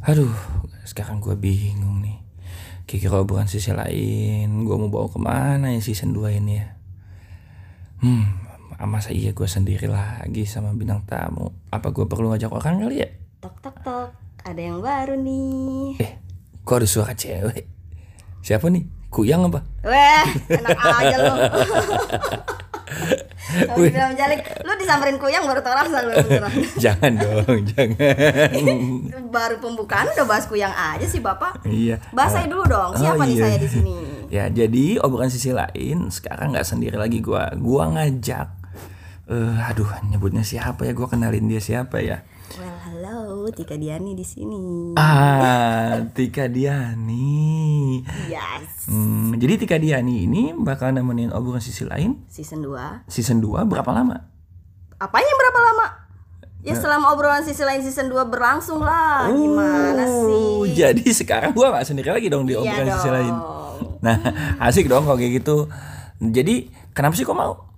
Aduh, sekarang gue bingung nih. Kira-kira obrolan sisi lain, gue mau bawa ke mana ya season 2 ini ya? Hmm, masa iya gue sendiri lagi sama bintang tamu? Apa gue perlu ngajak orang kali ya? Tok tok tok, ada yang baru nih. Eh, kok ada suara cewek? Siapa nih? Kuyang apa? Weh, enak aja lu. Kalau dibilang jalik, lu disamperin kuyang baru tau rasa lu beneran. jangan dong, jangan. Baru pembukaan udah bahas kuyang aja sih bapak. iya. Bahas saya dulu dong. Siapa Oh, nih iya. saya di sini? Ya, jadi obrolan sisi lain sekarang nggak sendiri lagi gua. Gua ngajak eh aduh, nyebutnya siapa ya? Gua kenalin dia siapa ya? Tika Diani di sini. Ah, Tika Diani. Yes. Hmm, jadi Tika Diani ini bakal nemenin obrolan sisi lain Season 2. season 2 berapa lama? Apanya berapa lama? Ya selama obrolan sisi lain season 2 berlangsung lah. Gimana Oh, sih? jadi sekarang gua nggak sendiri lagi dong di Iya obrolan sisi dong. lain. Nah, asik dong kalau kayak gitu. Jadi, kenapa sih kok mau?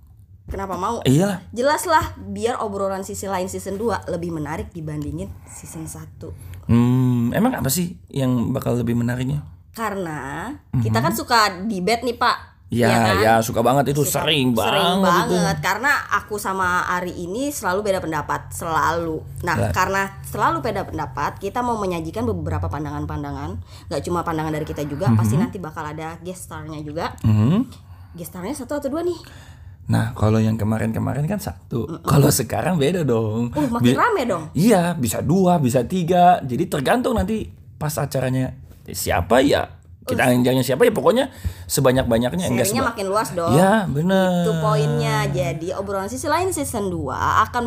Kenapa mau? Iyalah. Jelas lah, biar obrolan sisi lain season 2 lebih menarik dibandingin season 1. Hmm, emang apa sih yang bakal lebih menariknya? Karena kita kan suka debate nih Pak. Ya, Iya kan? ya suka banget itu Suka- sering banget. Sering itu. banget karena aku sama Ari ini selalu beda pendapat, selalu. Nah, Lah. karena selalu beda pendapat, kita mau menyajikan beberapa pandangan-pandangan, nggak cuma pandangan dari kita juga, pasti nanti bakal ada guest star-nya juga. Mhm. Guest star-nya satu atau dua nih? Nah, kalau yang kemarin-kemarin kan satu. Kalau sekarang beda dong. Uh, makin Bi- rame dong. Iya, bisa dua, bisa tiga. Jadi tergantung nanti pas acaranya siapa ya. Kita anjangnya siapa ya pokoknya sebanyak-banyaknya enggak Serinya seba- makin luas dong. Ya, bener. Itu poinnya. Jadi obrolan sisi lain season 2 akan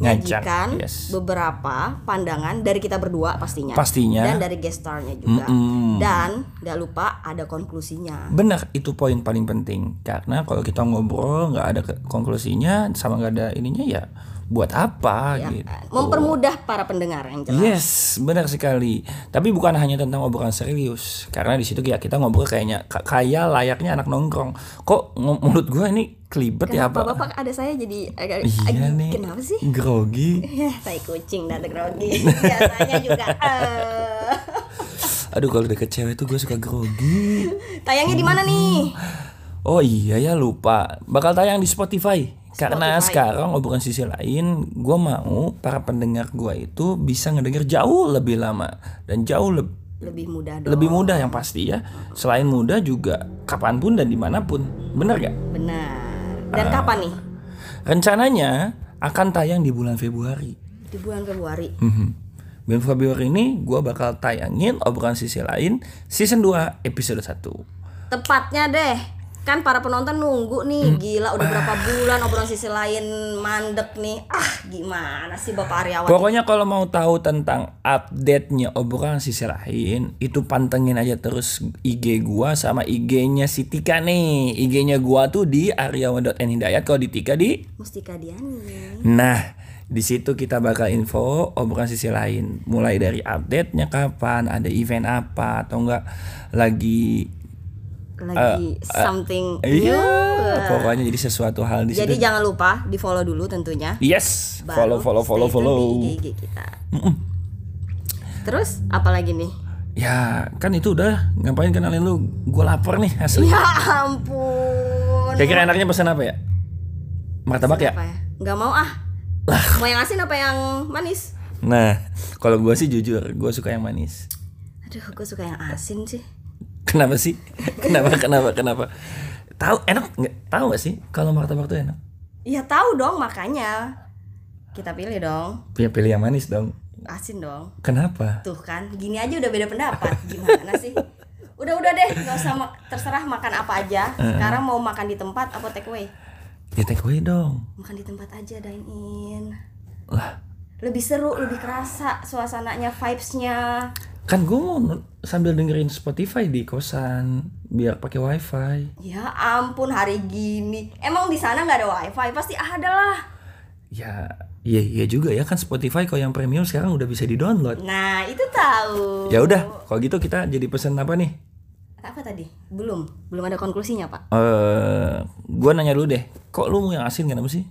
menyajikan yes. beberapa pandangan dari kita berdua pastinya. Pastinya. Dan dari guest star-nya juga. Mm-mm. Dan nggak lupa ada konklusinya. Benar, itu poin paling penting. Karena kalau kita ngobrol nggak ada konklusinya sama nggak ada ininya ya buat apa Ya gitu. Mempermudah para pendengar yang jelas. Yes, benar sekali. Tapi bukan hanya tentang obrolan serius, karena di situ ya kita ngobrol kayaknya ka- kayak layaknya anak nongkrong. Kok mulut gua ini kelibet ya apa? bapak ada saya jadi agak Iya agak- nih. kenapa sih? Grogi. Ya, tai kucing dan grogi. Biasanya juga. eh. Aduh kalau deket cewek tuh gue suka grogi. Tayangnya di mana nih? Oh iya ya lupa. Bakal tayang di Spotify. Karena Spotify. sekarang obrolan sisi lain, gue mau para pendengar gua itu bisa ngedenger jauh lebih lama dan jauh lebih Lebih mudah dong. lebih mudah yang pasti ya. Selain mudah juga kapan pun dan di mana pun. Bener gak? Benar. Dan Ah. kapan nih? Rencananya akan tayang di bulan Februari. Di bulan Februari. Mhm. Bulan Februari ini gue bakal tayangin obrolan sisi lain season 2 episode 1. Tepatnya deh. Kan para penonton nunggu nih. Hmm. Gila udah berapa bulan obrolan sisi lain mandek nih. Ah, gimana sih Bapak Aryawan? Pokoknya kalau mau tahu tentang update-nya obrolan sisi lain, itu pantengin aja terus IG gua sama IG-nya si Tika nih. IG-nya gua tuh di aryawan.nhidayat kalau di Tika di Mustika Diani. Nah, di situ kita bakal info obrolan sisi lain, mulai dari update-nya kapan, ada event apa atau enggak lagi Lagi something Eh, iya, new. pokoknya jadi sesuatu hal di Jadi situ. jangan lupa di follow dulu tentunya. Yes, Baru follow follow follow follow. di IG kita. Terus apa lagi nih? Ya, kan itu udah ngapain kenalin lu? Gue lapar nih asli. Ya ampun. Kira-kira enaknya pesan apa ya? Martabak ya? Apa ya? Nggak mau ah. Mau yang asin apa yang manis? Nah, kalau gua sih jujur, gua suka yang manis. Aduh, gue suka yang asin sih. Kenapa sih? Kenapa? kenapa? Kenapa? Tahu enak nggak? Tahu gak sih kalau martabak tuh enak? Ya tahu dong makanya. Kita pilih dong. Ya pilih yang manis dong. Asin dong. Kenapa? Tuh kan, gini aja udah beda pendapat. Gimana sih? Udah udah deh, nggak usah mak- terserah makan apa aja. Sekarang mau makan di tempat apa take away? Ya take away dong. Makan di tempat aja dine in. Lah, Lebih seru, lebih kerasa suasananya, vibes-nya. Kan gue mau sambil dengerin Spotify di kosan biar pakai wifi. Ya ampun hari gini. Emang di sana nggak ada wifi? Pasti ada lah. Ya, iya iya juga ya kan Spotify kalau yang premium sekarang udah bisa di download. Nah itu tahu. Ya udah, kalau gitu kita jadi pesan apa nih? Apa tadi? Belum, belum ada konklusinya pak. Eh, gue nanya dulu deh, kok lu mau yang asin kenapa sih?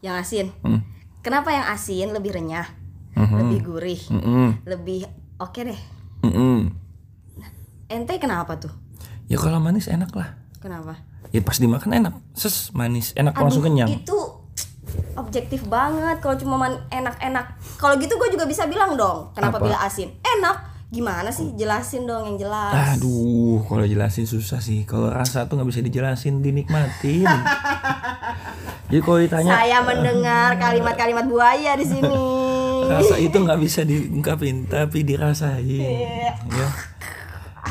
Yang asin. Hmm. Kenapa yang asin lebih renyah, Mhm. lebih gurih, Mm-mm. lebih Oke deh. Mm-mm. Ente kenapa tuh? Ya kalau manis enak lah. Kenapa? Ya pas dimakan enak. Ses manis enak langsung kenyang. Itu objektif banget kalau cuma enak-enak. Kalau gitu gue juga bisa bilang dong. Kenapa Apa? bila asin? Enak. Gimana sih? Jelasin dong yang jelas. Aduh, kalau jelasin susah sih. Kalau rasa tuh nggak bisa dijelasin, dinikmatin. Jadi kalau ditanya Saya mendengar kalimat-kalimat buaya di sini. Rasa itu nggak bisa diungkapin, tapi dirasain. Iya. Ya.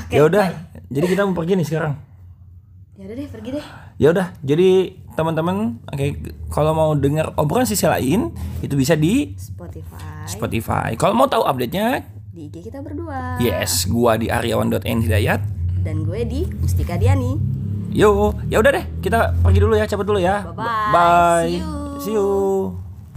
Ya udah, jadi kita mau pergi nih sekarang. Ya udah deh, pergi deh. Ya udah, jadi teman-teman, oke, kalau mau dengar obrolan sisi lain itu bisa di Spotify Spotify. Kalau mau tahu update-nya, di IG kita berdua. yes, gua di aryawan.n hidayat. Dan gue di Mustika Diani. Yo, ya udah deh, kita pergi dulu ya, cabut dulu ya. Bye-bye. Bye. See you. See you.